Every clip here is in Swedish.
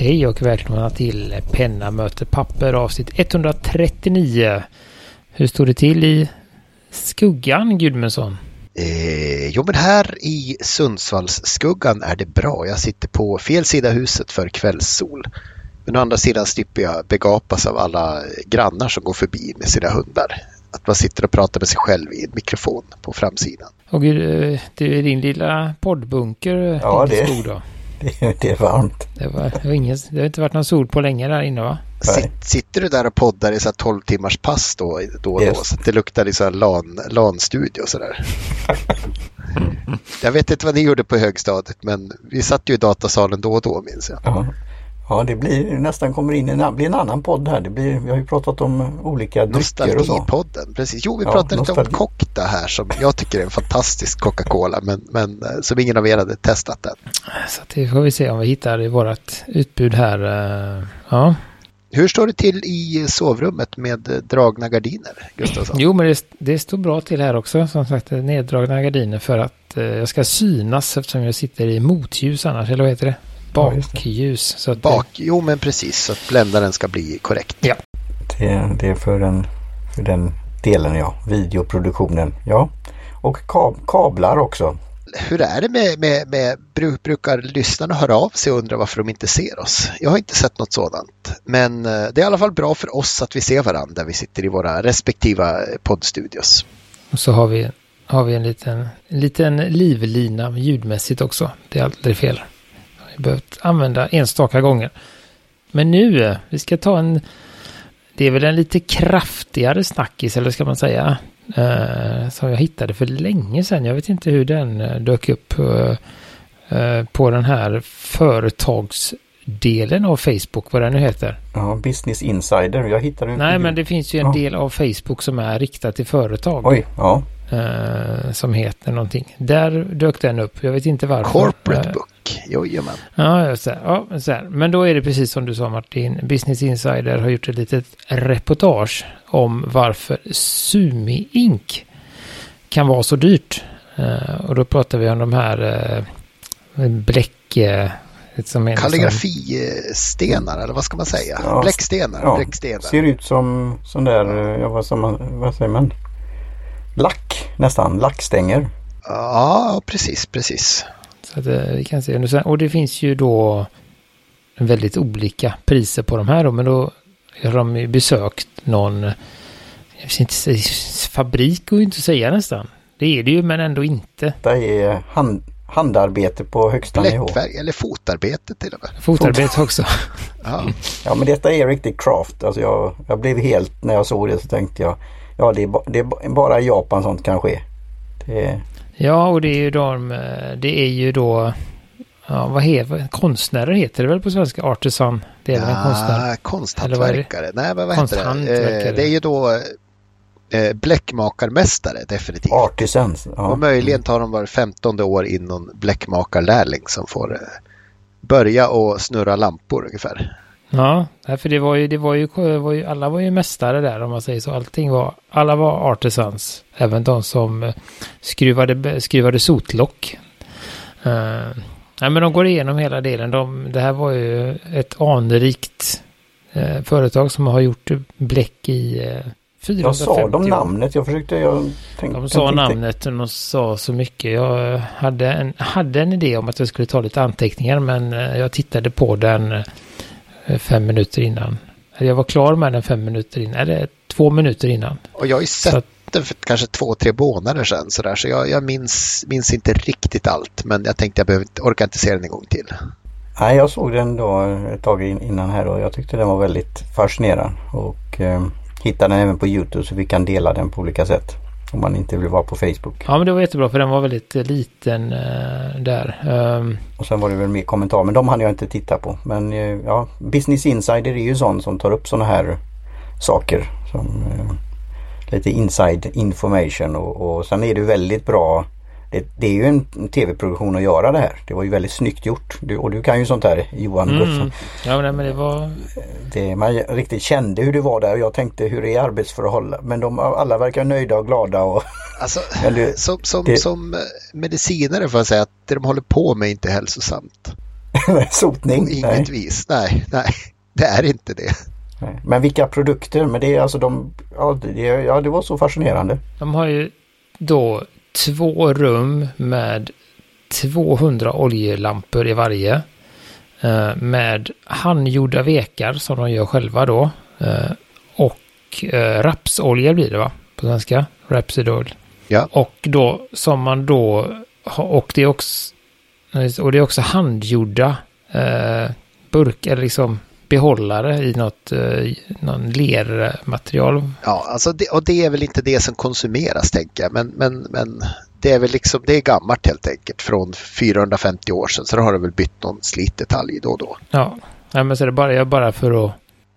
Hej och välkomna till Penna möter papper avsnitt 139. Hur står det till i skuggan Gudmundsson? Eh, jo men här i Sundsvallsskuggan är det bra. Jag sitter på fel sida huset för kvällssol. Men å andra sidan slipper jag begapas av alla grannar som går förbi med sina hundar. Att man sitter och pratar med sig själv i en mikrofon på framsidan. Och eh, det är din lilla poddbunker Ja, din det- skog då. Det, det är varmt. Det, var, det, var ingen, det har inte varit någon sol på länge där inne va? Nej. Sitt, sitter du där och poddar i så här 12 timmars pass då, då och då Yes. så att det luktar så här LAN, LAN-studio och sådär. jag vet inte vad ni gjorde på högstadiet men vi satt ju i datasalen då och då minns jag. Ja, ja det blir nästan kommer in en, blir en annan podd här. Det blir, vi har ju pratat om olika drycker och så. Nostalgipodden, precis. Jo, vi Ja, pratade lite om nostalgi. Kokta här som jag tycker är en fantastisk Coca-Cola men, men eh, som ingen av er hade testat än. Så det får vi se om vi hittar i vårt utbud här. eh, Ja, Hur står det till i sovrummet med dragna gardiner, Gustafsson? Jo, men det, det står bra till här också. Som sagt, neddragna gardiner för att eh, jag ska synas eftersom jag sitter i motljus annars. Eller vad heter det? Det. Bakljus. Så att, Bak, jo men precis, så att bländaren ska bli korrekt. Ja. Det, det är för den, för den delen ja. Videoproduktionen. Ja. Och kab, kablar också. Hur är det med, med, med bru- brukar lyssnarna höra av sig och undra varför de inte ser oss? Jag har inte sett något sådant. Men eh, det är i alla fall bra för oss att vi ser varandra. Vi sitter i våra respektiva eh, poddstudios. Och så har vi, har vi en liten, en liten livlina ljudmässigt också. Det är aldrig fel. Behövt använda enstaka gånger. Men nu, eh, vi ska ta en... Det är väl en lite kraftigare snackis, eller ska man säga. Eh, som jag hittade för länge sedan. Jag vet inte hur den eh, dök upp eh, eh, på den här företagsdelen av Facebook, vad den nu heter. Ja, Business Insider. Jag hittade Nej, men det finns ju en Ja. del av Facebook som är riktat till företag. Oj, ja. Eh, som heter någonting. Där dök den upp. Jag vet inte varför. Corporate Eh, book, jojomän. Ja, just det. Ja, men så här. Men då är det precis som du sa Martin. Business Insider har gjort ett litet reportage om varför Sumi Ink kan vara så dyrt. Eh, och då pratar vi om de här uh, bläck... är Kalligrafistenar eller vad ska man säga? Ja. Bläckstenar. ja. Bläckstenar. Ser ut som sån där, ja, vad, som man, vad säger man? Lack nästan, lackstänger. Ja, precis, precis. Så att, eh, vi kan se. Och det finns ju då väldigt olika priser på de här då, men då har de ju besökt någon, jag vet inte, fabrik går ju inte att säga nästan. Det är det ju, men ändå inte. Det är hand, handarbete på högsta nivå. Bläckfärg eller fotarbete till och med. Fotarbete också. Ja. Ja men detta är riktigt craft. Alltså jag, jag blev helt, när jag såg det så tänkte jag Ja det är, ba, det är ba- bara i Japan sånt kan ske. Det är, Ja, och det är ju de, det är ju då, ja, vad heter konstnärer heter det väl på svenska? Artisan. Det är väl en konstnär. Konsthantverkare. Nej, men vad heter det? Eh, Det är ju då eh, bläckmakarmästare definitivt. artisans. Ja. Och möjligen tar de var femtonde år in någon bläckmakarlärling som får eh, börja och snurra lampor ungefär. Ja, för det var ju, det var ju, var ju, alla var ju mästare där om man säger så. Allting var, alla var artisans. Även de som eh, skruvade, skruvade sotlock. Uh, nej, men de går igenom hela delen. De, det här var ju ett anrikt eh, företag som har gjort bläck i eh, 450 Jag sa de år. namnet. Jag försökte, jag tänkte. De sa namnet och de sa så mycket. Jag hade en, hade en idé om att jag skulle ta lite anteckningar men jag tittade på den fem minuter innan. Jag var klar med den fem minuter innan, eller två minuter innan. Och jag har ju Så sett att, den för kanske två, tre månader sedan så, där, så jag, jag minns, minns inte riktigt allt. Men jag tänkte jag behöver inte, orkar inte se den en gång till. Nej jag såg den då ett tag in, innan här och jag tyckte den var väldigt fascinerande. Och eh, hittade den även på Youtube så vi kan dela den på olika sätt. Om man inte vill vara på Facebook. ja men det var jättebra för den var väldigt eh, liten eh, där. Ehm, Och sen var det väl mer kommentarer men de hann jag inte titta på. Men eh, ja, Business Insider är ju sån som tar upp sådana här saker. Som eh, lite inside information och, och sen är det väldigt bra. Det, det är ju en tv-produktion att göra det här. Det var ju väldigt snyggt gjort. Du, och du kan ju sånt här Johan mm, ja men det var, Det, man riktigt kände hur det var där och jag tänkte hur är arbetsförhållanden. Men de alla verkar nöjda och glada. Och, Alltså, det- som, som, det- som medicinare får jag säga att det de håller på med är inte hälsosamt. Sotning? På inget nej. vis. Nej, nej, det är inte det. Nej. Men vilka produkter? Men det är alltså de... Ja det, ja, det var så fascinerande. De har ju då två rum med 200 oljelampor i varje. Eh, med handgjorda vekar som de gör själva då. Eh, och eh, rapsolja blir det va? På svenska. Rapsid oil. Ja. Och då som man då och det är också, och det är också handgjorda eh, burk eller liksom behållare i något, eh, någon lermaterial. Ja, alltså det, och det är väl inte det som konsumeras tänker jag. Men, men, men det är väl liksom, det är gammalt helt enkelt från 450 år sedan. Så då har det väl bytt någon slitdetalj då och då. Ja, Nej, men så är det bara, jag bara för att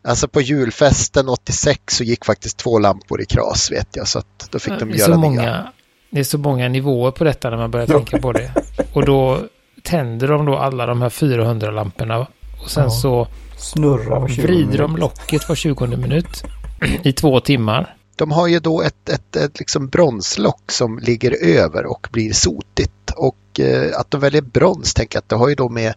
Alltså på julfesten 86 så gick faktiskt två lampor i kras vet jag. Så att då fick de det är, göra så nya. många, det är så många nivåer på detta när man börjar tänka på det. Och då tänder de då alla de här 400 lamporna. Och sen Ja. så Snurra var 20 vrider de minuter. locket var 20 minut i två timmar. De har ju då ett, ett, ett liksom bronslock som ligger över och blir sotigt. Och eh, att de väljer brons tänker jag att det har ju då med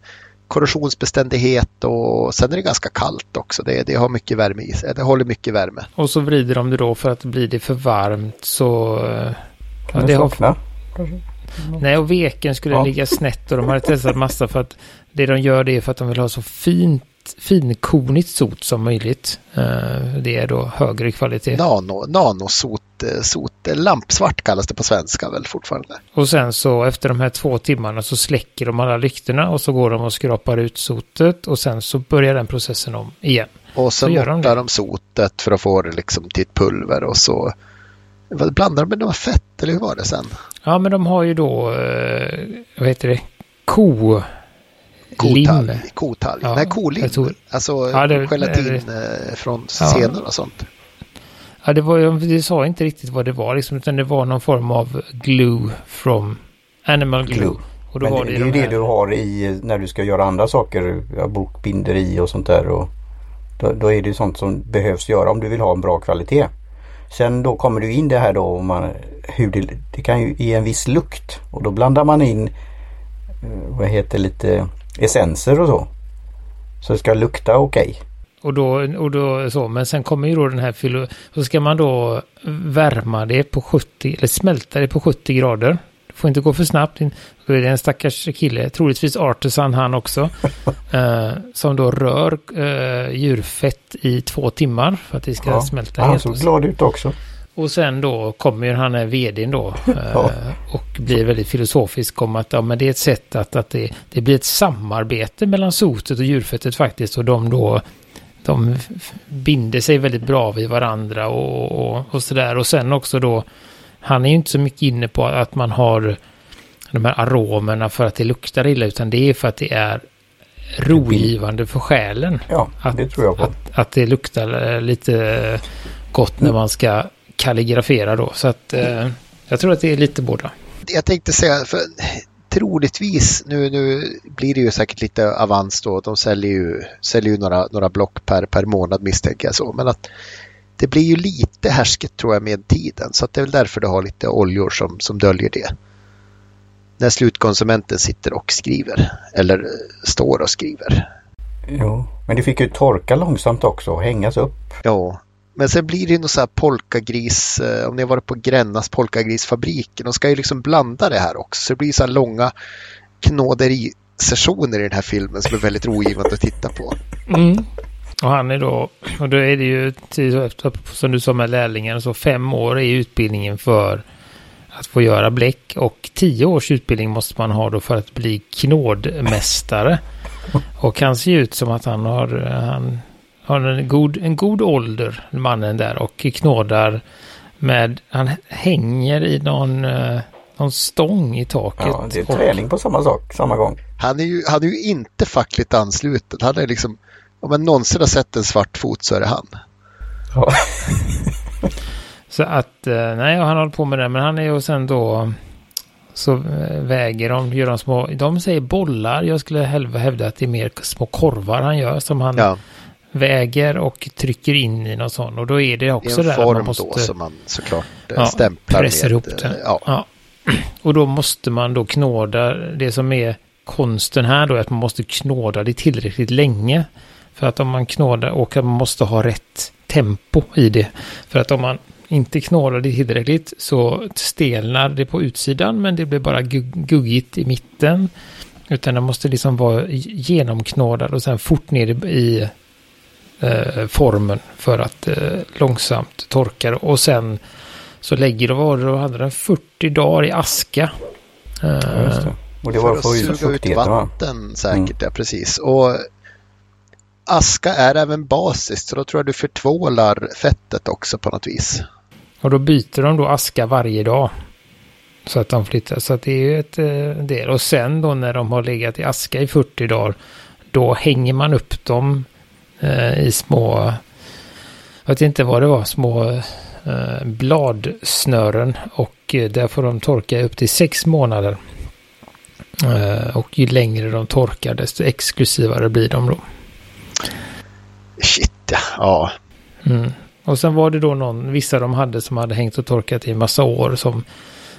korrosionsbeständighet och sen är det ganska kallt också. Det, det har mycket värme i sig. Det håller mycket värme. Och så vrider de det då för att blir det för varmt så... eh, Ja, Kan det det har, slockna? nej, och veken skulle Ja. ligga snett och de hade testat massa för att det de gör det är för att de vill ha så fint, finkornigt sot som möjligt. Eh, Det är då högre kvalitet. Nano, nanosot, eh, sot, eh, lampsvart kallas det på svenska väl fortfarande. Och sen så efter de här två timmarna så släcker de alla lyktorna och så går de och skrapar ut sotet och sen så börjar den processen om igen. Och Så gör de de sotet för att få det liksom till ett pulver och så blandar de med något fett eller hur var det sen? Ja, men de har ju då, vad heter det, ko... Lim. Kotalg. kotalg. Ja, Nej, kolim. tror- Alltså Ja, det- gelatin det- eh, från Ja. senor och sånt. Ja, det, var, ju- det sa inte riktigt vad det var, liksom, utan det var någon form av glue from animal glue. Glue. Och då Men var det, det, det är ju de det du har i när du ska göra andra saker. Bokbinderi och sånt där. Och då, då är det ju sånt som behövs göra om du vill ha en bra kvalitet. Sen då kommer du in det här då om man, hur det, det kan ju ge en viss lukt och då blandar man in eh, vad heter lite essenser och så. Så det ska lukta okej. Och då, och då så, men sen kommer ju då den här filo... Så ska man då värma det på 70, eller smälta det på 70 grader. Det får inte gå för snabbt. Då är det en stackars kille, troligtvis artisan han också, eh, som då rör eh, djurfett i två timmar för att det ska Ja. smälta Han helt. såg glad ut också. Och sen då kommer ju han här vdn då eh, Ja. och blir väldigt filosofisk om att ja, men det är ett sätt att, att det, det blir ett samarbete mellan sotet och djurfettet faktiskt och de då de binder sig väldigt bra vid varandra och, och, och sådär. Och sen också då, han är ju inte så mycket inne på att man har de här aromerna för att det luktar illa, utan det är för att det är rogivande för själen. Ja, Att- det tror jag på. Att, att det luktar eh, lite gott när man ska kalligrafera då. Så att eh, jag tror att det är lite båda. Jag tänkte säga, för troligtvis, nu, nu blir det ju säkert lite avans då, de säljer ju, säljer ju några, några block per, per månad misstänker jag så, men att det blir ju lite härsket tror jag med tiden, så att det är väl därför det har lite oljor som, som döljer det. När slutkonsumenten sitter och skriver, eller står och skriver. Jo, men det fick ju torka långsamt också och hängas upp. Ja, men sen blir det ju någon så här polkagris, eh, om ni har varit på Grännas polkagrisfabriken, de ska ju liksom blanda det här också. Så det blir så här långa knåderisessioner i den här filmen som är väldigt rogivande att titta på. Mm. Och han är då, och då är det ju, till- som du sa med lärlingen, så fem år är utbildningen för att få göra bläck och tio års utbildning måste man ha då för att bli knådmästare. Och han ser ut som att han har, han har en god, en god ålder, mannen där, och knådar med, han hänger i någon, eh, någon stång i taket. Ja, det är och, träning på samma sak, samma gång. Han är ju, han är ju inte fackligt ansluten. Han är liksom, om man någonsin har sett en svart fot så är det han. Ja. Så att, eh, nej, han håller på med det, men han är ju sen då, så eh, väger de, gör de små, de säger bollar, jag skulle hävda att det är mer små korvar han gör som han Ja, väger och trycker in i någon sån. Och då är det det också är en där form man måste då som man såklart eh, ja, stämplar pressar med. ihop eh, det. Ja, Ja. Och då måste man då knåda det som är konsten här då är att man måste knåda det tillräckligt länge. För att om man knådar och att man måste ha rätt tempo i det. För att om man inte knådar det tillräckligt så stelnar det på utsidan men det blir bara guggigt i mitten. Utan det måste liksom vara genomknådad och sen fort ner i eh, formen för att eh, långsamt torka det. Och sen så lägger det, vad det, hade den 40 dagar i aska. Eh, ja, och det var för, för att suga ut vatten säkert, mm. ja precis. Och aska är även basiskt så då tror jag du förtvålar fettet också på något vis. Och då byter de då aska varje dag. Så att de flyttar. Så att det är ju ett eh, del. Och sen då när de har legat i aska i 40 dagar. Då hänger man upp dem eh, i små. Jag vet inte vad det var. Små eh, bladsnören. Och eh, där får de torka upp till sex månader. Eh, och ju längre de torkar desto exklusivare blir de då. Shit ja. Mm. Och sen var det då någon, vissa de hade som hade hängt och torkat i massa år som,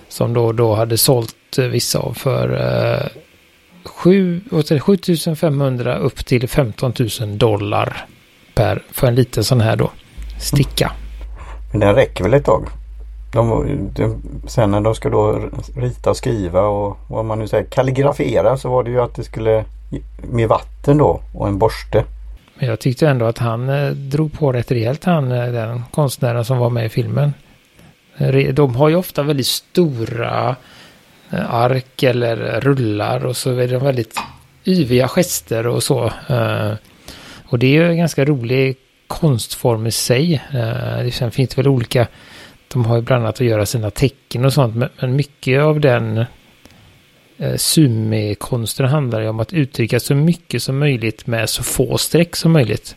som då, då hade sålt eh, vissa av för eh, 7, 7500 upp till 15 000 dollar per, för en liten sån här då sticka. Men den räcker väl ett tag? De, de, sen när de ska då rita och skriva och vad man nu säger kalligrafera så var det ju att det skulle med vatten då och en borste. Men jag tyckte ändå att han eh, drog på rätt rejält han, eh, den konstnären som var med i filmen. De har ju ofta väldigt stora eh, Eh, ark eller rullar och så är de väldigt yviga gester och så. Eh, och det är ju en ganska rolig konstform i sig. Eh, Sen finns det väl olika, de har ju bland annat att göra sina tecken och sånt, men mycket av den sumikonsten handlar ju om att uttrycka så mycket som möjligt med så få streck som möjligt.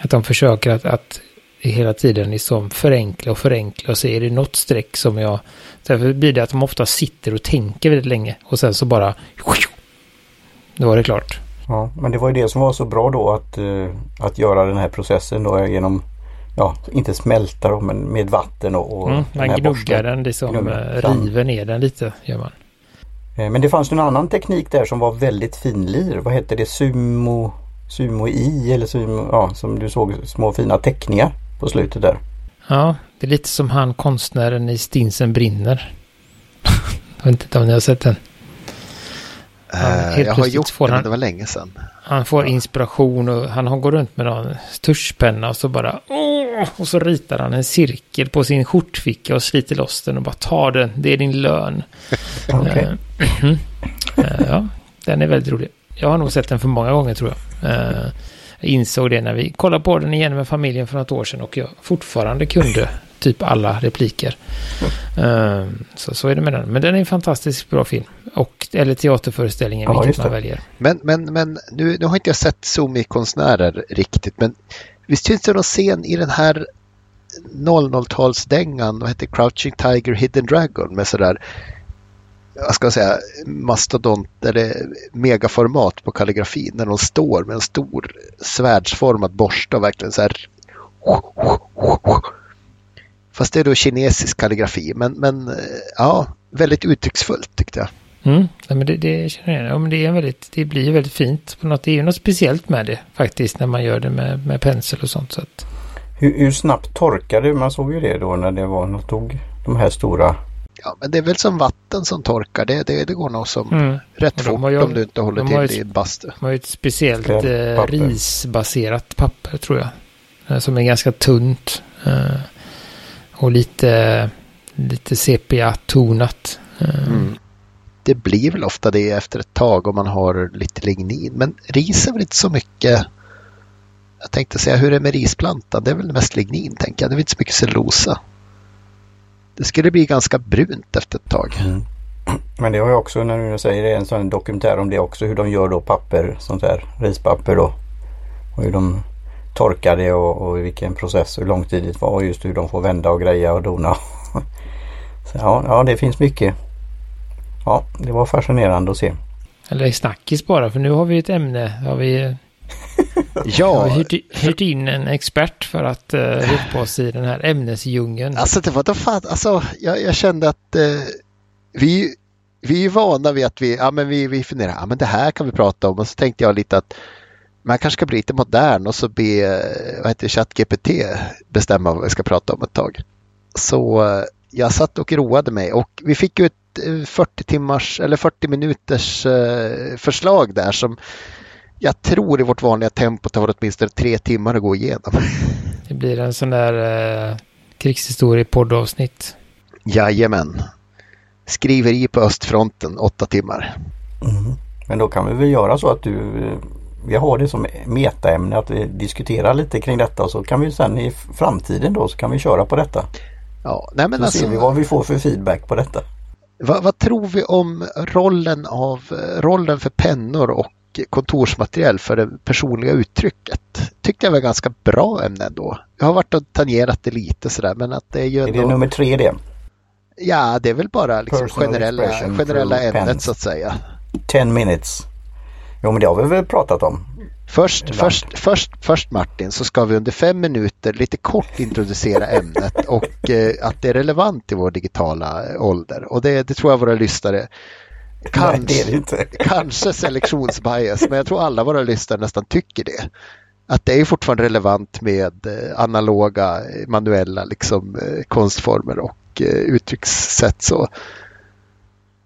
Att de försöker att, att hela tiden liksom förenkla och förenkla och så är det något streck som jag... Därför blir det att de ofta sitter och tänker väldigt länge och sen så bara... Då var det klart. Ja, men det var ju det som var så bra då att, uh, att göra den här processen då genom ja, inte smälta då, men med vatten och, och mm, Man gnuggar den, liksom gnuggar. river ner den lite gör man. Eh, men det fanns en annan teknik där som var väldigt finlir. Vad hette det? Sumo, sumo i eller sumo, ja, som du såg små fina teckningar på slutet där. Ja, det är lite som han konstnären i Stinsen brinner. jag vet inte om ni har sett den. Uh, jag har gjort det, men det var länge sedan. Han får inspiration och han går runt med en tuschpenna och så bara åh, och så ritar han en cirkel på sin skjortficka och sliter loss den och bara tar den. Det är din lön. okay. uh, uh, ja, den är väldigt rolig. Jag har nog sett den för många gånger tror jag. Uh, jag insåg det när vi kollade på den igen med familjen för något år sedan och jag fortfarande kunde typ alla repliker. Mm. Så, så är det med den. Men den är en fantastiskt bra film. Och, eller teaterföreställningen, ja, vilket man väljer. Men, men, men nu, nu har inte jag sett Zoomi-konstnärer riktigt, men visst finns det någon scen i den här 00-talsdängan, vad heter Crouching Tiger, Hidden Dragon med sådär vad ska jag säga, mastodont eller megaformat på kalligrafin när de står med en stor svärdsformad borste och verkligen så här Fast det är då kinesisk kalligrafi, men, men ja, väldigt uttrycksfullt tyckte jag. Mm, ja, men det, det känner jag ja, men det, är väldigt, det blir väldigt fint. På något, det är ju något speciellt med det faktiskt när man gör det med, med pensel och sånt. Så att... hur, hur snabbt torkar det? Man såg ju det då när det var, när tog de här stora Ja, men det är väl som vatten som torkar. Det, det, det går nog som mm. rätt fort ju, om du inte håller till ett, i bastu. De har ju ett speciellt eh, risbaserat papper tror jag. Eh, som är ganska tunt. Eh, och lite, lite sepia-tonat. Eh. Mm. Det blir väl ofta det efter ett tag om man har lite lignin. Men ris är väl inte så mycket. Jag tänkte säga hur är det med risplantan? Det är väl mest lignin tänker jag. Det är väl inte så mycket cellulosa det skulle bli ganska brunt efter ett tag. Mm. Men det har jag också när du säger det, en sån dokumentär om det också hur de gör då papper, sånt där rispapper då. Och hur de torkar det och, och vilken process, hur lång tid det var och just hur de får vända och greja och dona. Så ja, ja, det finns mycket. Ja, det var fascinerande att se. Eller snackis bara, för nu har vi ett ämne. Har vi Ja. Jag har hyrt, in en expert för att uh, hjälpa oss i den här ämnesdjungeln. Alltså det var då fan, alltså jag, jag kände att uh, vi vi är vana vid att vi, ja men vi, vi funderar, ja men det här kan vi prata om och så tänkte jag lite att man kanske ska bli lite modern och så be vad heter ChatGPT bestämma vad vi ska prata om ett tag. Så eh, jag satt och roade mig och vi fick ju ett 40 eh, timmars eller 40 minuters eh, förslag där som jag tror i vårt vanliga tempo tar åtminstone tre timmar att gå igenom. Det blir en sån där eh, krigshistorie-poddavsnitt. Jajamän. Skriveri på östfronten, åtta timmar. Mm. Men då kan vi väl göra så att du vi har det som metaämne att vi diskuterar lite kring detta och så kan vi sen i framtiden då så kan vi köra på detta. Ja, nej men så alltså, ser vi vad vi får för feedback på detta. Vad, vad, tror vi om rollen, av, rollen för pennor och kontorsmaterial för det personliga uttrycket? Tyckte jag var ganska bra ämne ändå. Jag har varit och tangerat det lite sådär men att det är ju ändå... Är det nummer tre det? Ja, det är väl bara liksom generella, generella ämnet så att säga. 10 minutes. Jo men det har vi väl pratat om. Först, först, först, först Martin så ska vi under fem minuter lite kort introducera ämnet och eh, att det är relevant i vår digitala ålder. Och det, det tror jag våra lyssnare Kanske, Nej, det inte. kanske selektionsbias, men jag tror alla våra lyssnare nästan tycker det. Att det är fortfarande relevant med eh, analoga, manuella liksom, eh, konstformer och eh, uttryckssätt. Så.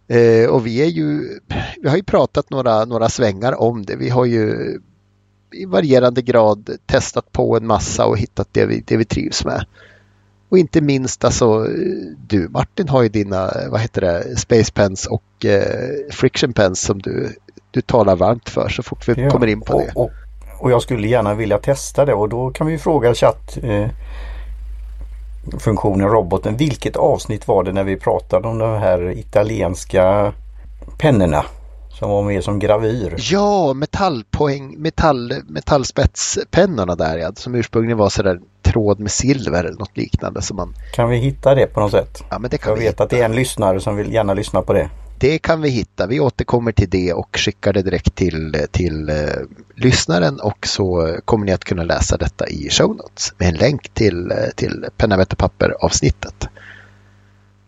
Eh, och vi är ju, vi har ju pratat några, några svängar om det. Vi har ju i varierande grad testat på en massa och hittat det vi, det vi trivs med. Och inte minst alltså du Martin har ju dina, vad heter det, Space Pens och eh, Friction Pens som du, du talar varmt för så fort vi ja, kommer in på och, det. Och, och, jag skulle gärna vilja testa det och då kan vi fråga chatt eh, funktionen, roboten. Vilket avsnitt var det när vi pratade om de här italienska pennorna? Som var med som gravyr. Ja, metallpoäng, metall, metallspetspennorna där ja, som ursprungligen var sådär tråd med silver eller något liknande. Som man... Kan vi hitta det på något sätt? Ja, men det kan Jag vi vet hitta. att det är en lyssnare som vill gärna lyssna på det. Det kan vi hitta. Vi återkommer till det och skickar det direkt till, till uh, lyssnaren och så kommer ni att kunna läsa detta i show notes med en länk till, uh, till penna, vett och papper avsnittet.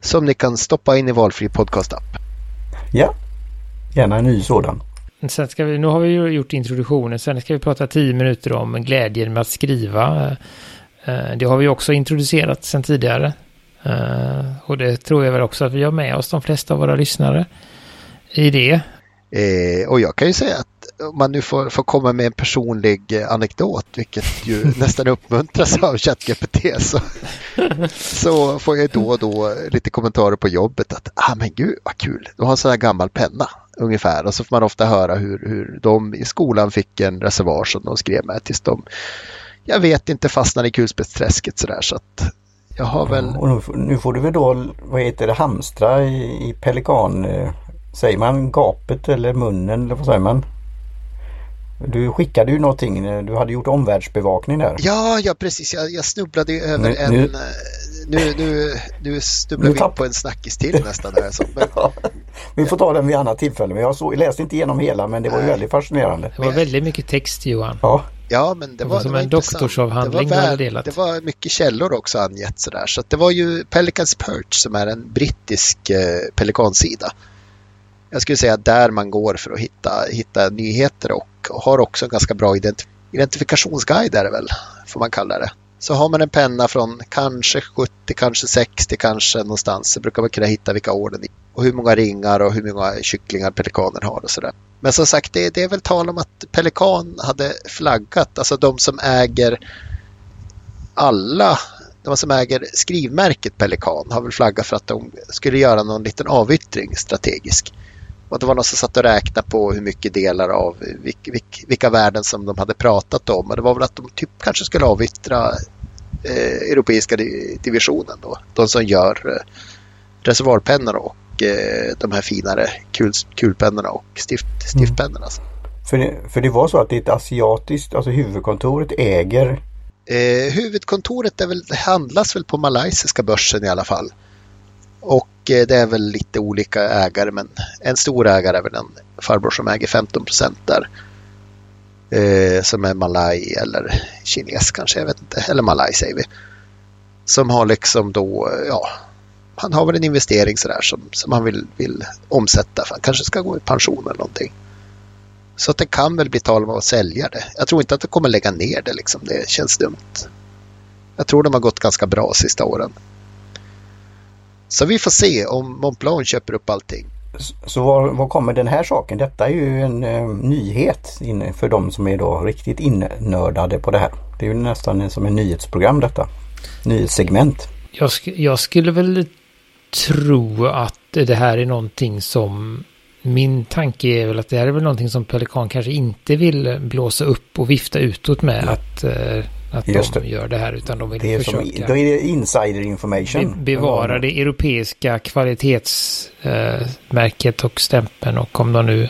Som ni kan stoppa in i valfri podcastapp. Ja, gärna en ny sådan. Sen ska vi, nu har vi ju gjort introduktionen, sen ska vi prata tio minuter om glädjen med att skriva. Eh, det har vi också introducerat sen tidigare. Uh, och det tror jag väl också att vi har med oss de flesta av våra lyssnare i det. Eh, och jag kan ju säga att om man nu får, får komma med en personlig eh, anekdot, vilket ju nästan uppmuntras av ChatGPT, så, så får jag då och då lite kommentarer på jobbet att ah men gud vad kul, du har en sån här gammal penna ungefär. Och så får man ofta höra hur, hur de i skolan fick en reservoar som de skrev med tills de, jag vet inte, fastnade i kulspetsträsket sådär. Så att jag har väl... Och nu, får du väl då, vad heter det, hamstra i, i pelikan... Eh, säger man gapet eller munnen eller vad säger man? Du skickade ju någonting, du hade gjort omvärldsbevakning där. Ja, ja precis. Jag, jag snubblade ju över nu, en... Nu, eh, nu, nu, nu snubblar vi tapp... på en snackis till nästan. Där, så. Men... ja, vi får ta den vid annat tillfälle. Men jag, så, jag läste inte igenom hela men det var ju väldigt fascinerande. Det var väldigt mycket text Johan. Ja. Ja, men det, det var, som det var en doktorsavhandling det var, väl, delat. det var mycket källor också angett sådär. Så det var ju Pelicans Perch som är en brittisk eh, pelikansida. Jag skulle säga där man går för att hitta, hitta nyheter och, har också en ganska bra ident identifikationsguide är det väl, får man kalla det. Så har man en penna från kanske 70, kanske 60, kanske någonstans så brukar man kunna hitta vilka år den är och hur många ringar och hur många kycklingar pelikanen har och sådär. Men som sagt, det, det, är väl tal om att Pelikan hade flaggat, alltså de som äger alla, de som äger skrivmärket Pelikan har väl flaggat för att de skulle göra någon liten avyttring strategisk. Och det var någon som satt och räknade på hur mycket delar av vilka, vilka värden som de hade pratat om. Och det var väl att de typ kanske skulle avyttra eh, europeiska divisionen då. De som gör eh, reservoarpennor och Eh, de här finare kul, kulpennorna och stift, stiftpennorna. Mm. För, det, för det var så att det är ett asiatiskt, alltså huvudkontoret äger? Eh, huvudkontoret är väl, handlas väl på malaysiska börsen i alla fall. Och eh, det är väl lite olika ägare men en stor ägare är väl en farbror som äger 15 procent där. Eh, som är malaj eller kines kanske, jag vet inte. Eller malaj säger vi. Som har liksom då, eh, ja, han har väl en investering sådär som, som han vill, vill omsätta. För han kanske ska gå i pension eller någonting. Så att det kan väl bli tal om att sälja det. Jag tror inte att de kommer lägga ner det liksom. Det känns dumt. Jag tror de har gått ganska bra sista åren. Så vi får se om Montblanc köper upp allting. Så var, var, kommer den här saken? Detta är ju en eh, nyhet för de som är då riktigt innördade på det här. Det är ju nästan som en nyhetsprogram detta. Nyhetssegment. Jag, sk jag skulle väl tro att det här är någonting som min tanke är väl att det här är väl någonting som Pelikan kanske inte vill blåsa upp och vifta utåt med mm. att, uh, att de det. gör det här utan de vill det är försöka. Som, då är det insider information. Be bevara det europeiska kvalitetsmärket uh, och stämpeln och om de nu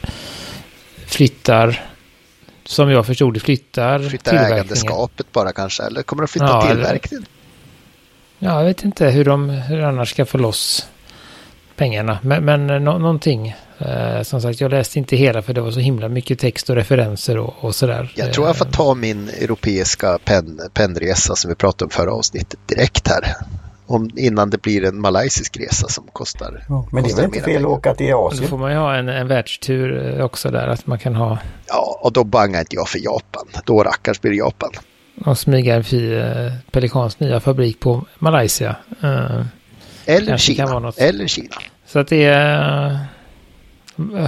flyttar som jag förstod det flyttar Flytta ägandeskapet bara kanske eller kommer de flytta ja, tillverkningen? Ja, jag vet inte hur de hur annars ska få loss pengarna. Men, men no någonting. Eh, som sagt, jag läste inte hela för det var så himla mycket text och referenser och, och sådär. Jag tror jag får ta min europeiska pen, pennresa som vi pratade om förra avsnittet direkt här. Om, innan det blir en malaysisk resa som kostar. Ja, men det är väl inte fel att åka till Asien? Då får man ju ha en, en världstur eh, också där. Att man kan ha. Ja, och då bangar inte jag för Japan. Då rackars blir det Japan. Och smyga förbi eh, Pelikans nya fabrik på Malaysia. Uh, eller Kina. Eller Kina. Så att det är...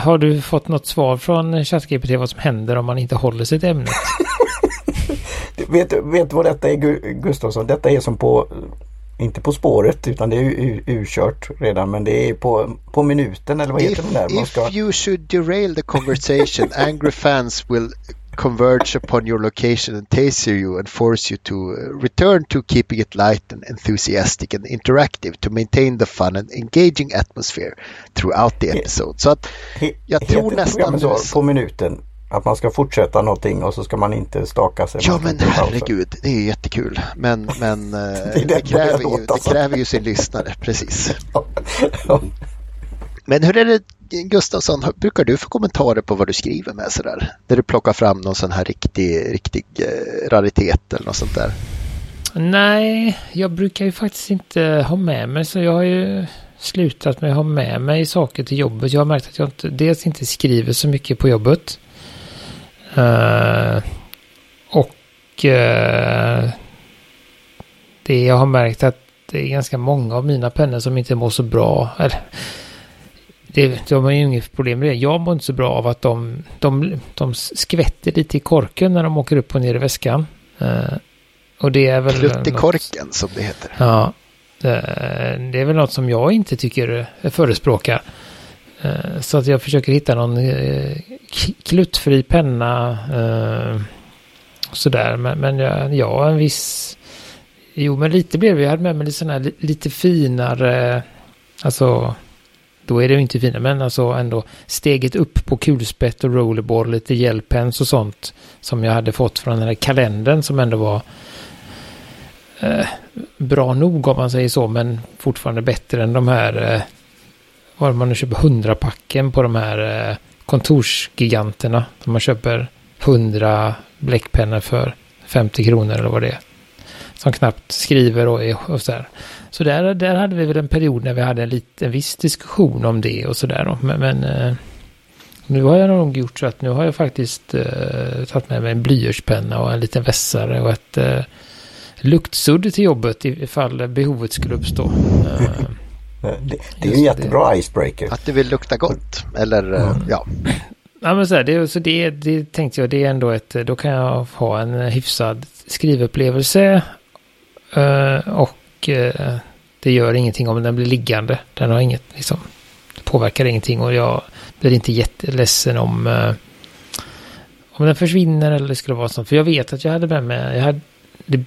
Har du fått något svar från ChatGPT vad som händer om man inte håller sig till ämnet? vet vet vad detta är Gustavsson? Detta är som på inte På spåret utan det är urkört redan men det är på, på minuten eller vad heter if, det där? Man ska... If you should derail the conversation angry fans will converge upon your location and taser you and force you to uh, return to keeping it light and enthusiastic and interactive to maintain the fun and engaging atmosphere throughout the episode. Så att jag tror nästan... Så, på minuten att man ska fortsätta någonting och så ska man inte staka sig. Ja men herregud, det är jättekul. Men, men det, det, det, kräver ju, det kräver ju sin lyssnare, precis. Men hur är det Gustafsson, brukar du få kommentarer på vad du skriver med sådär? Där du plockar fram någon sån här riktig, riktig eh, raritet eller något sånt där? Nej, jag brukar ju faktiskt inte ha med mig så jag har ju slutat med att ha med mig saker till jobbet. Jag har märkt att jag inte, dels inte skriver så mycket på jobbet. Uh, och uh, det jag har märkt att det är ganska många av mina pennor som inte mår så bra. Eller, det, de har ju inget problem med det. Jag mår inte så bra av att de, de, de skvätter lite i korken när de åker upp och ner i väskan. Uh, och det är väl... Plutt i korken som det heter. Ja. Det, det är väl något som jag inte tycker förespråkar. Uh, så att jag försöker hitta någon uh, kluttfri penna. sådär. Men, men ja, ja, en viss... Jo, men lite blev det. Jag hade med mig lite sådana här lite finare... Alltså då är det ju inte fina, men alltså ändå steget upp på kulspett och rollerboard, lite hjälpens och sånt som jag hade fått från den här kalendern som ändå var eh, bra nog om man säger så, men fortfarande bättre än de här, eh, vad man nu köper, hundrapacken på de här eh, kontorsgiganterna. Som man köper hundra bläckpennor för 50 kronor eller vad det är. Som knappt skriver och, och så där. Så där, där hade vi väl en period när vi hade en, liten, en viss diskussion om det och sådär. Men, men eh, nu har jag nog gjort så att nu har jag faktiskt eh, tagit med mig en blyertspenna och en liten vässare och ett eh, luktsudd till jobbet ifall behovet skulle uppstå. Eh, det, det, är en jättebra det. icebreaker. Att du vill lukta gott. Eller eh, mm. ja. Ja men så, här, det, så det, det tänkte jag, det är ändå ett, då kan jag ha en hyfsad skrivupplevelse. Och det gör ingenting om den blir liggande. Den har inget, liksom, det påverkar ingenting och jag blir inte jätteledsen om, eh, om den försvinner eller det skulle vara sånt. För jag vet att jag hade med mig, jag hade, det,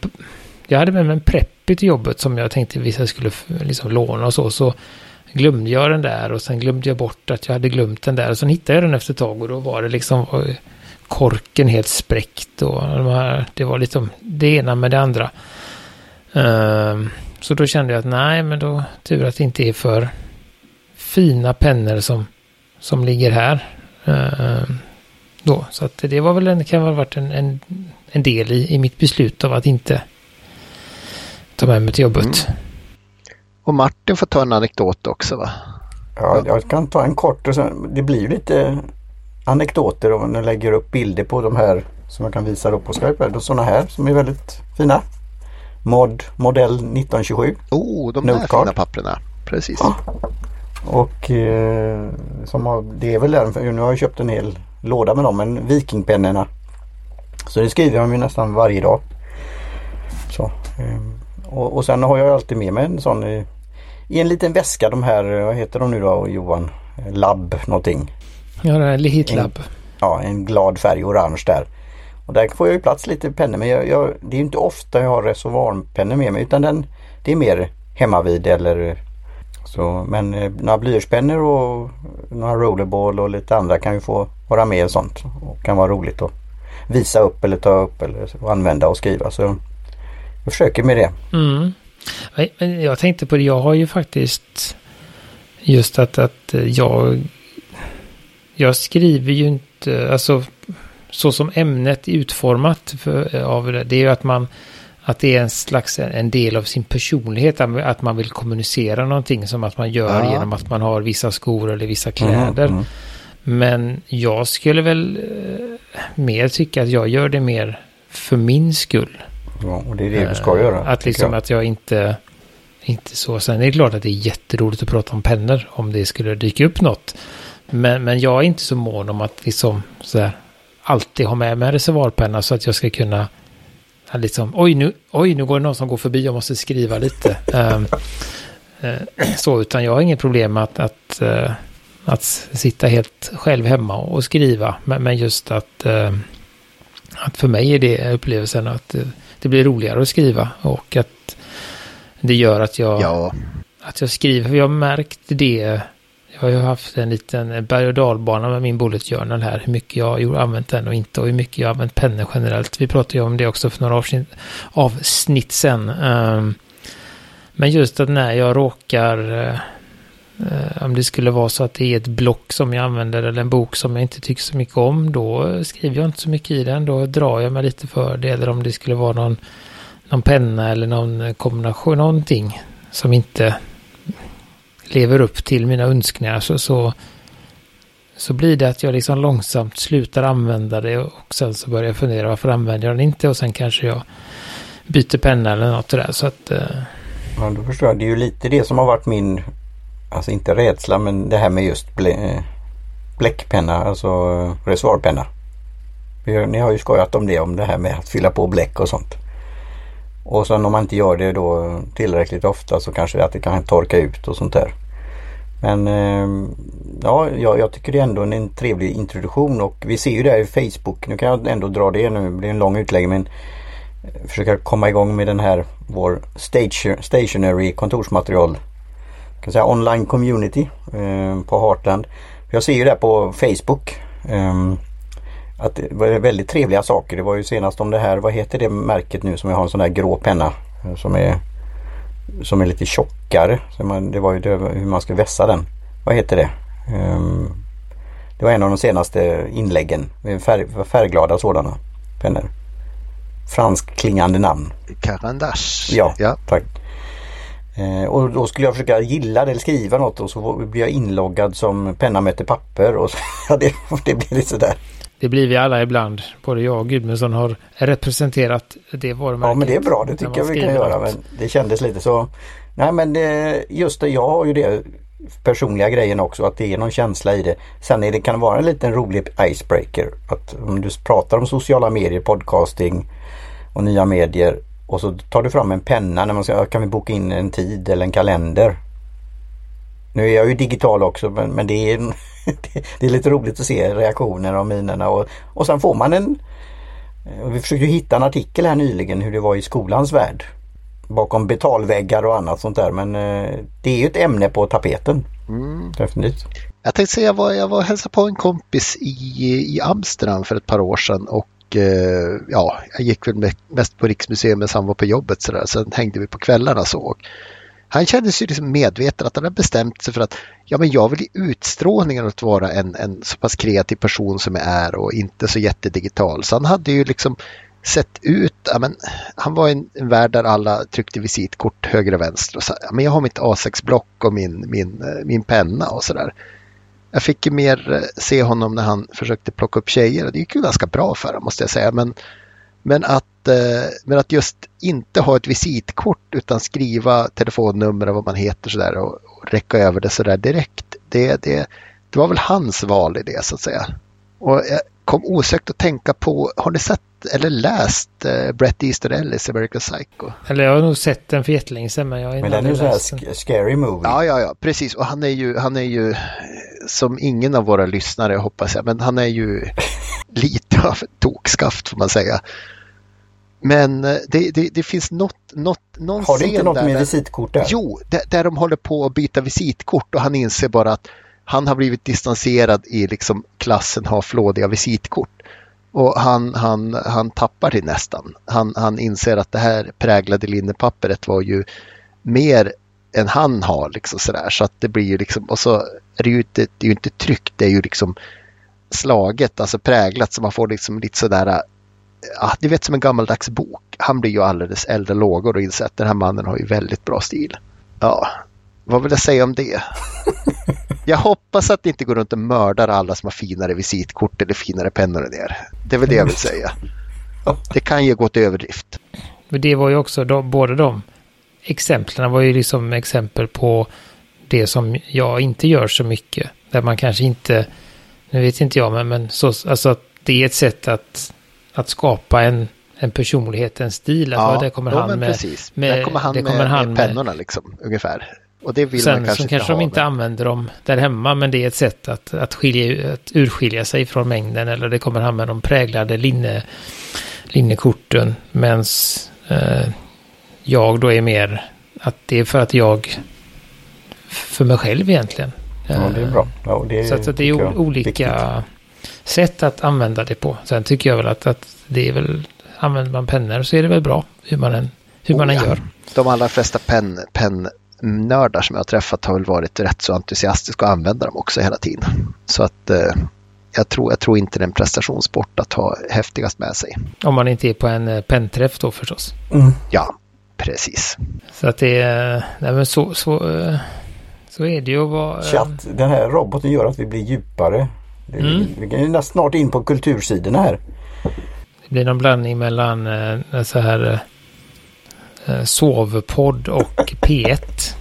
jag hade med mig en Preppy till jobbet som jag tänkte vissa skulle liksom låna och så. Så glömde jag den där och sen glömde jag bort att jag hade glömt den där. Och sen hittade jag den efter ett tag och då var det liksom eh, korken helt spräckt och de här, det var liksom det ena med det andra. Um, så då kände jag att nej, men då tur att det inte är för fina pennor som, som ligger här. Uh, då. Så att det var väl en, kan ha varit en, en, en del i, i mitt beslut av att inte ta med mig till jobbet. Mm. Och Martin får ta en anekdot också va? Ja, jag kan ta en kort och sen, det blir lite anekdoter om man lägger upp bilder på de här som jag kan visa upp på Skype. Sådana här som är väldigt fina. Mod modell 1927. Oh, de där fina papperna. Precis. Ja. Och eh, som har, det är väl där, nu har jag köpt en hel låda med dem, men Vikingpennorna. Så det skriver jag ju nästan varje dag. Så, eh, och, och sen har jag alltid med mig en sån i, i en liten väska de här, vad heter de nu då Johan? Labb någonting. Ja, det är Hitlab. Ja, en glad färg orange där. Och där får jag ju plats lite pennor men jag, jag, det är inte ofta jag har reservoarpennor med mig utan den, det är mer hemmavid eller så. Men eh, några blyertspennor och några rollerball och lite andra kan ju få vara med och sånt. Och kan vara roligt att visa upp eller ta upp eller använda och skriva. Så jag försöker med det. Mm. Jag tänkte på det, jag har ju faktiskt just att, att jag jag skriver ju inte, alltså så som ämnet är utformat för, av det, det är ju att man att det är en slags en del av sin personlighet, att man vill kommunicera någonting som att man gör ja. genom att man har vissa skor eller vissa kläder. Mm, mm. Men jag skulle väl eh, mer tycka att jag gör det mer för min skull. Ja, och det är det du ska göra. Att liksom jag. att jag inte, inte så. Sen är det klart att det är jätteroligt att prata om pennor om det skulle dyka upp något. Men, men jag är inte så mån om att liksom så här, alltid ha med mig en reservoarpenna så att jag ska kunna liksom, oj nu, oj nu går det någon som går förbi, jag måste skriva lite. um, uh, så, utan jag har inget problem att, att, uh, att sitta helt själv hemma och skriva. Men, men just att, uh, att för mig är det upplevelsen att det blir roligare att skriva och att det gör att jag, ja. att jag skriver. Jag har märkt det jag har ju haft en liten berg och dalbana med min bullet journal här. Hur mycket jag har använt den och inte och hur mycket jag har använt pennor generellt. Vi pratade ju om det också för några avsnitt, avsnitt sen. Ehm, men just att när jag råkar, eh, om det skulle vara så att det är ett block som jag använder eller en bok som jag inte tycker så mycket om, då skriver jag inte så mycket i den. Då drar jag mig lite för det. Eller om det skulle vara någon, någon penna eller någon kombination, någonting som inte lever upp till mina önskningar så, så, så blir det att jag liksom långsamt slutar använda det och sen så börjar jag fundera varför använder jag den inte och sen kanske jag byter penna eller något där så att... Eh... Ja, då förstår jag. Det är ju lite det som har varit min, alltså inte rädsla men det här med just blä, bläckpenna, alltså eh, reservoarpenna. Ni har ju skojat om det, om det här med att fylla på bläck och sånt. Och sen om man inte gör det då tillräckligt ofta så kanske att det kan torka ut och sånt där. Men ehm, ja, jag, tycker det är ändå en, trevlig introduktion och vi ser ju det här i Facebook. Nu kan jag ändå dra det nu, det blir en lång utläggning. men eh, försöka komma igång med den här vår stationary kontorsmaterial. kan säga online community eh, på Heartland. Jag ser ju det här på Facebook. Eh, att det var väldigt trevliga saker. Det var ju senast om det här, vad heter det märket nu som jag har en sån där grå penna eh, som är som är lite tjockare. Så man, det var ju det, hur man ska vässa den. Vad heter det? Um, det var en av de senaste inläggen. Färg, färgglada sådana pennor. Fransk klingande namn. Carandache. Ja, ja. tack. Eh, och då skulle jag försöka gilla det eller skriva något och så blir jag inloggad som penna möter papper. Och så, ja, det, det blir lite sådär. Det blir vi alla ibland. Både jag och Gudmundsson har representerat det varumärket. Ja men det är bra, det tycker jag vi kan göra. Men det kändes lite så. Nej men det, just det, jag har ju det personliga grejen också att det är någon känsla i det. Sen är det, kan det vara en liten rolig icebreaker. Att om du pratar om sociala medier, podcasting och nya medier och så tar du fram en penna när man ska, kan vi boka in en tid eller en kalender. Nu är jag ju digital också men, men det, är, det är lite roligt att se reaktioner och minerna och, och sen får man en Vi försökte hitta en artikel här nyligen hur det var i skolans värld. Bakom betalväggar och annat sånt där men eh, det är ju ett ämne på tapeten. Mm. Definitivt. Jag tänkte säga jag var, jag var hälsade på en kompis i, i Amsterdam för ett par år sedan och eh, ja, jag gick väl mest på Riksmuseum medan han var på jobbet sådär. Sen hängde vi på kvällarna så. Han kände sig liksom medveten att han hade bestämt sig för att ja, men jag vill i utstrålningen att vara en, en så pass kreativ person som jag är och inte så jättedigital. Så han hade ju liksom sett ut, ja, men, han var en, en värld där alla tryckte visitkort höger och vänster och sa, ja, men jag har mitt A6-block och min, min, eh, min penna och sådär. Jag fick ju mer eh, se honom när han försökte plocka upp tjejer och det gick ju ganska bra för honom måste jag säga. Men, men, att, eh, men att just inte ha ett visitkort utan skriva telefonnummer och vad man heter sådär och, och räcka över det sådär direkt. Det, det, det var väl hans val i det så att säga. Och jag kom osökt att tänka på, har ni sett eller läst uh, Brett Easton Ellis American Psycho? Eller jag har nog sett den för jättelänge sedan men jag Men den är ju så här sk scary movie. Ja, ja, ja, precis. Och han är ju, han är ju som ingen av våra lyssnare hoppas jag, men han är ju lite av ett tokskaft får man säga. Men eh, det, det, det, finns något, något, någon Har det inte något med visitkort där? Jo, där, där de håller på att byta visitkort och han inser bara att han har blivit distanserad i liksom klassen har flådiga visitkort. Och han, han, han tappar det nästan. Han, han inser att det här präglade linnepappret var ju mer än han har. Liksom sådär. Så att det blir ju liksom, och så är det ju inte, det är ju inte tryckt, det är ju liksom slaget, alltså präglat så man får liksom lite sådär, äh, ah, du vet som en gammaldags bok. Han blir ju alldeles äldre lågor och inser att den här mannen har ju väldigt bra stil. Ja, vad vill jag säga om det? Jag hoppas att det inte går runt och mördar alla som har finare visitkort eller finare pennor än er. Det är väl det jag vill säga. Det kan ju gå till överdrift. Men det var ju också de, båda de exemplen var ju liksom exempel på det som jag inte gör så mycket. Där man kanske inte, nu vet inte jag, men, men så, alltså att det är ett sätt att, att skapa en, en personlighet, en stil. Alltså, ja, där kommer han med, precis. med, där kommer han, med, kommer han med pennorna liksom, ungefär. Och det vill Sen man kanske kanske de inte använder dem där hemma, men det är ett sätt att, att, skilja, att urskilja sig från mängden. Eller det kommer med de präglade linne, linnekorten. Medan eh, jag då är mer att det är för att jag, för mig själv egentligen. Ja, det är bra. Ja, det är, så att, att det är olika viktigt. sätt att använda det på. Sen tycker jag väl att, att det är väl, använder man pennor så är det väl bra hur man än, hur man oh, än gör. De allra flesta penn, penn nördar som jag har träffat har väl varit rätt så entusiastiska och använder dem också hela tiden. Så att eh, jag, tror, jag tror inte det är en prestationssport att ha häftigast med sig. Om man inte är på en eh, pennträff då förstås. Mm. Ja, precis. Så att det är, nej men så, så, eh, så är det ju att vara... Chatt, den här roboten gör att vi blir djupare. Mm. Vi är snart in på kultursidorna här. Det blir någon blandning mellan eh, så här eh, sovpodd och P1.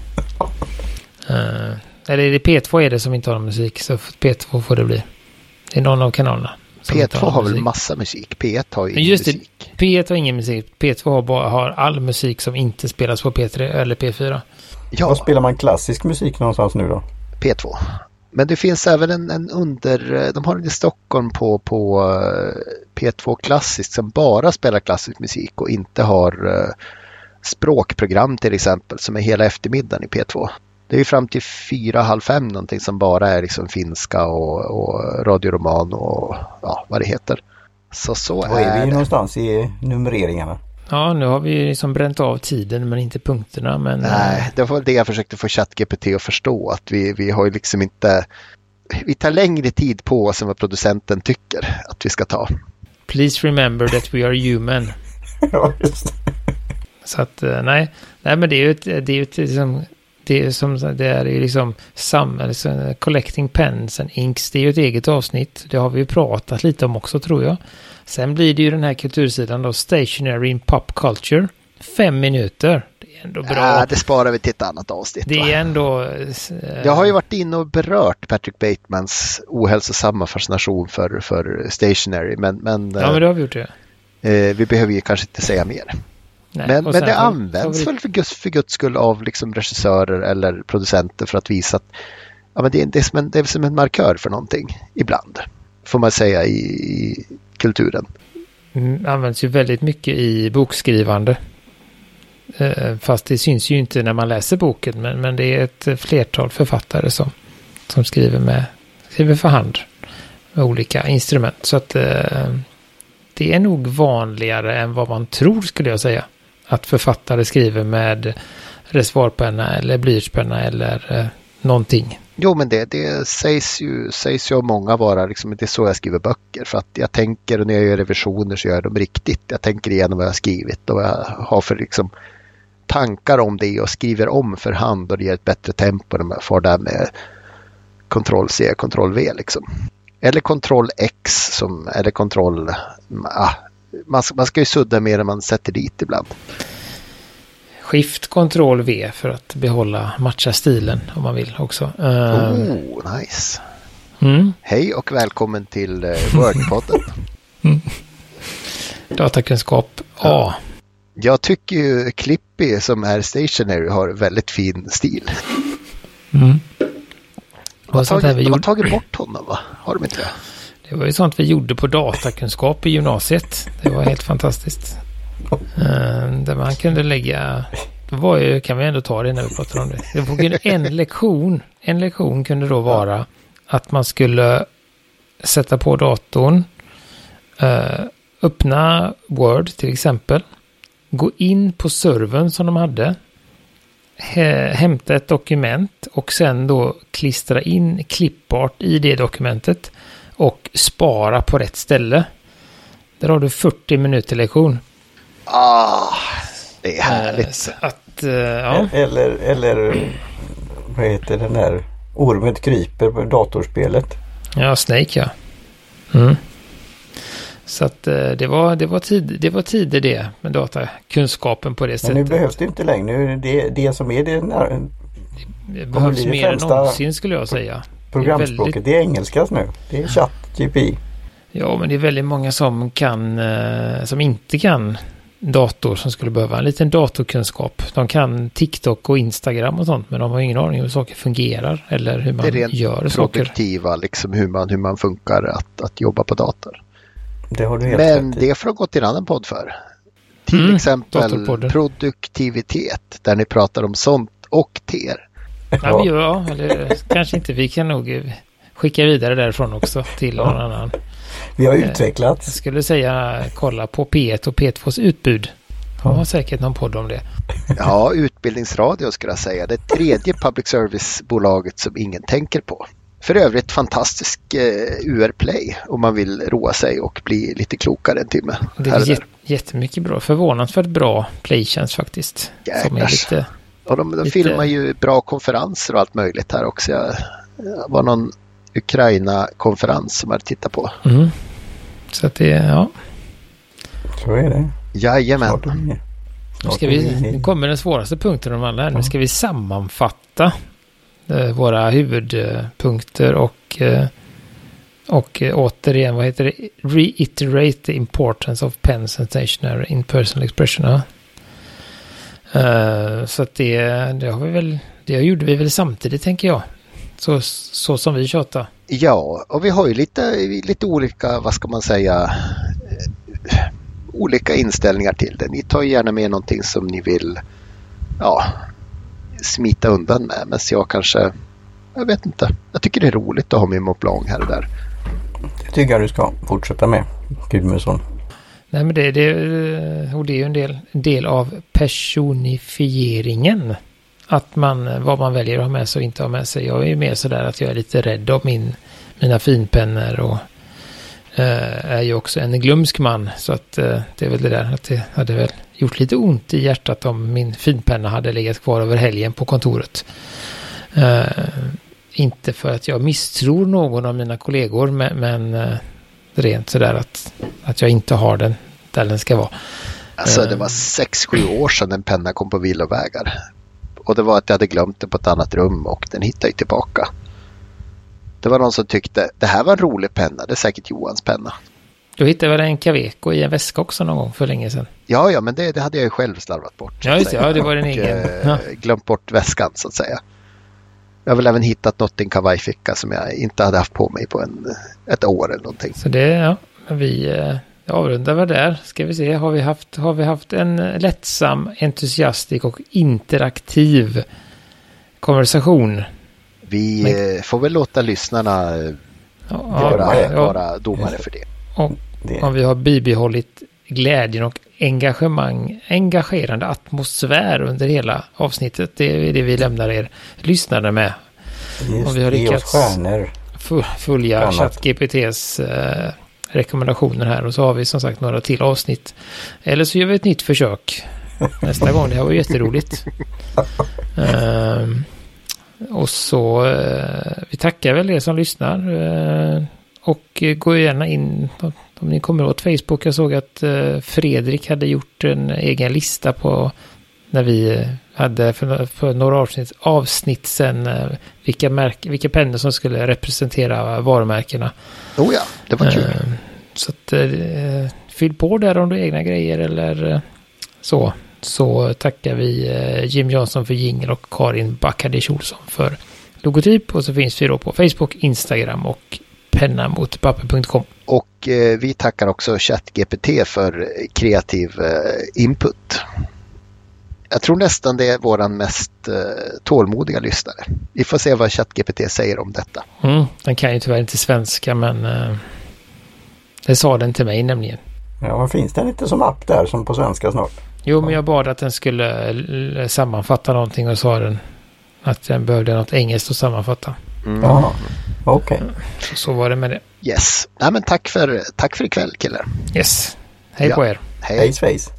eh, eller är det P2 är det som inte har någon musik så P2 får det bli. Det är någon av kanalerna. P2 har, har väl massa musik. P1 har ju ingen just musik. Det, P1 har ingen musik. P2 har, bara, har all musik som inte spelas på P3 eller P4. Ja. Var spelar man klassisk musik någonstans nu då? P2. Men det finns även en, en under, de har en i Stockholm på, på eh, P2 klassiskt som bara spelar klassisk musik och inte har uh, språkprogram till exempel som är hela eftermiddagen i P2. Det är ju fram till fyra, halv fem någonting som bara är liksom finska och, och radioroman och ja, vad det heter. Så så Var är, är vi det. någonstans i numreringarna? Ja, nu har vi liksom bränt av tiden men inte punkterna. Men... Nej, eh, det var det jag försökte få ChatGPT att förstå. Att vi, vi har ju liksom inte... Vi tar längre tid på oss än vad producenten tycker att vi ska ta. Please remember that we are human. ja, just det. Så att eh, nej, nej men det är ju ett, det är ju ett liksom, det är som det är ju liksom sam, alltså, collecting pens and inks. Det är ju ett eget avsnitt. Det har vi ju pratat lite om också tror jag. Sen blir det ju den här kultursidan då, Stationary in Pop Culture. Fem minuter. Det är ändå bra. Ja, det sparar vi till ett annat avsnitt. Det är ändå... Äh... Jag har ju varit inne och berört Patrick Batemans ohälsosamma fascination för, för Stationary. Men, men, ja, men det har vi gjort det. Eh, vi behöver ju kanske inte säga mer. Nej, men, men det används väl för guds, för guds skull av liksom regissörer eller producenter för att visa att ja, men det, är, det, är som en, det är som en markör för någonting ibland. Får man säga i, i kulturen. Mm, används ju väldigt mycket i bokskrivande. Eh, fast det syns ju inte när man läser boken. Men, men det är ett flertal författare som, som skriver, med, skriver för hand. Med olika instrument. Så att eh, det är nog vanligare än vad man tror skulle jag säga att författare skriver med reservoarpenna eller blyertspenna eller eh, någonting Jo, men det, det sägs, ju, sägs ju av många vara liksom, det är så jag skriver böcker. För att jag tänker, och när jag gör revisioner så gör jag dem riktigt. Jag tänker igenom vad jag har skrivit och vad jag har för liksom, tankar om det och skriver om för hand och det ger ett bättre tempo när man får där med Ctrl C, Ctrl V liksom. Eller Ctrl X som, eller Ctrl... Ah, man, man ska ju sudda mer än man sätter dit ibland. Skift Ctrl V för att behålla matcha stilen om man vill också. Uh, oh, nice. Mm. Hej och välkommen till uh, Wordpodden. mm. Datakunskap A. Ja. Jag tycker ju Clippy som är stationary har väldigt fin stil. Mm. De har, tagit, de har tagit bort honom va? Har de inte det? Det var ju sånt vi gjorde på datakunskap i gymnasiet. Det var helt fantastiskt. Uh, där man kunde lägga... Det var ju, kan vi ändå ta det när vi pratar om det. det var en lektion, en lektion kunde då vara att man skulle sätta på datorn, uh, öppna Word till exempel, gå in på servern som de hade, hämta ett dokument och sen då klistra in klippart i det dokumentet och spara på rätt ställe. Där har du 40 minuter lektion. Ah, det är härligt. Eh, att, uh, ja. Eller, eller vad heter den där ormen kryper på datorspelet. Ja, Snake ja. Mm. Så att uh, det var, det, var tid, det var tider det med datakunskapen på det Men sättet. nu behövs det inte längre. Nu är det det som är det. När, det behövs mer än någonsin skulle jag säga. Programspråket, det är, väldigt... det är engelskas nu. Det är chatt, GP. Ja, men det är väldigt många som kan, som inte kan dator som skulle behöva en liten datorkunskap. De kan TikTok och Instagram och sånt men de har ingen aning om hur saker fungerar eller hur man det är gör saker. produktiva, liksom hur man, hur man funkar att, att jobba på dator. Det har du helt Men det får gå till en annan podd för. Till mm, exempel produktivitet där ni pratar om sånt och TER. Ja, ja eller kanske inte. Vi kan nog skicka vidare därifrån också till någon annan. Vi har eh, utvecklats. Jag skulle säga kolla på P1 och P2s utbud. De har säkert någon podd om det. Ja, Utbildningsradio skulle jag säga. Det tredje public service-bolaget som ingen tänker på. För övrigt fantastisk eh, UR-play om man vill roa sig och bli lite klokare en timme. Det är jät jättemycket bra. Förvånansvärt bra playtjänst faktiskt. Jäklar. Lite, och de, de lite... filmar ju bra konferenser och allt möjligt här också. Jag, jag var någon Ukraina-konferens som jag tittat på. Mm. Så att det, ja. Så är det. Jajamän. Nu, ska vi, nu kommer den svåraste punkten av alla här. Nu ska vi sammanfatta eh, våra huvudpunkter och, eh, och eh, återigen, vad heter det? Reiterate the importance of pens and stationary in personal expression. Ja. Uh, så att det, det har vi väl, det gjorde vi väl samtidigt tänker jag. Så, så som vi tjatar. Ja, och vi har ju lite, lite olika, vad ska man säga, olika inställningar till det. Ni tar gärna med någonting som ni vill ja, smita undan med. Men jag kanske, jag vet inte. Jag tycker det är roligt att ha min Mont Blanc här och där. Det tycker jag du ska fortsätta med, Gudmundsson. Nej men det, det, och det är ju en del, del av personifieringen att man, vad man väljer att ha med sig och inte ha med sig. Jag är ju mer sådär att jag är lite rädd om min, mina finpennor och eh, är ju också en glömsk man. Så att eh, det är väl det där att det hade väl gjort lite ont i hjärtat om min finpenna hade legat kvar över helgen på kontoret. Eh, inte för att jag misstror någon av mina kollegor men, men eh, rent sådär att, att jag inte har den där den ska vara. Alltså det var sex sju år sedan en penna kom på vilovägar. Och det var att jag hade glömt det på ett annat rum och den hittade jag tillbaka. Det var någon som tyckte det här var en rolig penna, det är säkert Johans penna. Du hittade väl en Caveco i en väska också någon gång för länge sedan? Ja, ja, men det, det hade jag ju själv slarvat bort. Ja, just det. Ja, det var din egen. Eh, ja. Glömt bort väskan så att säga. Jag har väl även hittat något i en kavajficka som jag inte hade haft på mig på en, ett år eller någonting. Så det, ja, vi, eh, avrundar vi där. Ska vi se, har vi haft, har vi haft en lättsam, entusiastisk och interaktiv konversation? Vi Men... Eh, får väl låta lyssnarna ja, vara, ja, vara domare för det. Och om vi har bibehållit glädjen och engagemang, engagerande atmosfär under hela avsnittet. Det är det vi lämnar er lyssnare med. Just, Om vi har lyckats- följa. ChatGPTs eh, rekommendationer här och så har vi som sagt några till avsnitt. Eller så gör vi ett nytt försök nästa gång. Det här var jätteroligt. Ehm, och så eh, vi tackar väl er som lyssnar. eh, och eh, gå gärna in om ni kommer åt Facebook. Jag såg att eh, Fredrik hade gjort en egen lista på när vi eh, hade för, för några avsnitt, avsnitt sen vilka, märk, vilka pennor som skulle representera varumärkena. Oh ja, det var kul. Så att, fyll på där om du har egna grejer eller så. Så tackar vi Jim Johnson för jingel och Karin Backadish Olsson för logotyp. Och så finns vi då på Facebook, Instagram och pennamotpapper.com. Och eh, vi tackar också ChatGPT för kreativ eh, input. Jag tror nästan det är våran mest eh, tålmodiga lyssnare. Vi får se vad ChatGPT säger om detta. Mm, den kan ju tyvärr inte svenska men eh, det sa den till mig nämligen. Ja, men finns den inte som app där som på svenska snart? Jo, men jag bad att den skulle l- sammanfatta någonting och sa den att den behövde något engelskt att sammanfatta. Mm. Jaha, okej. Så, så var det med det. Yes. Nej, men tack, för, tack för ikväll killar. Yes. Hej Ja. på er. Hej. Face face.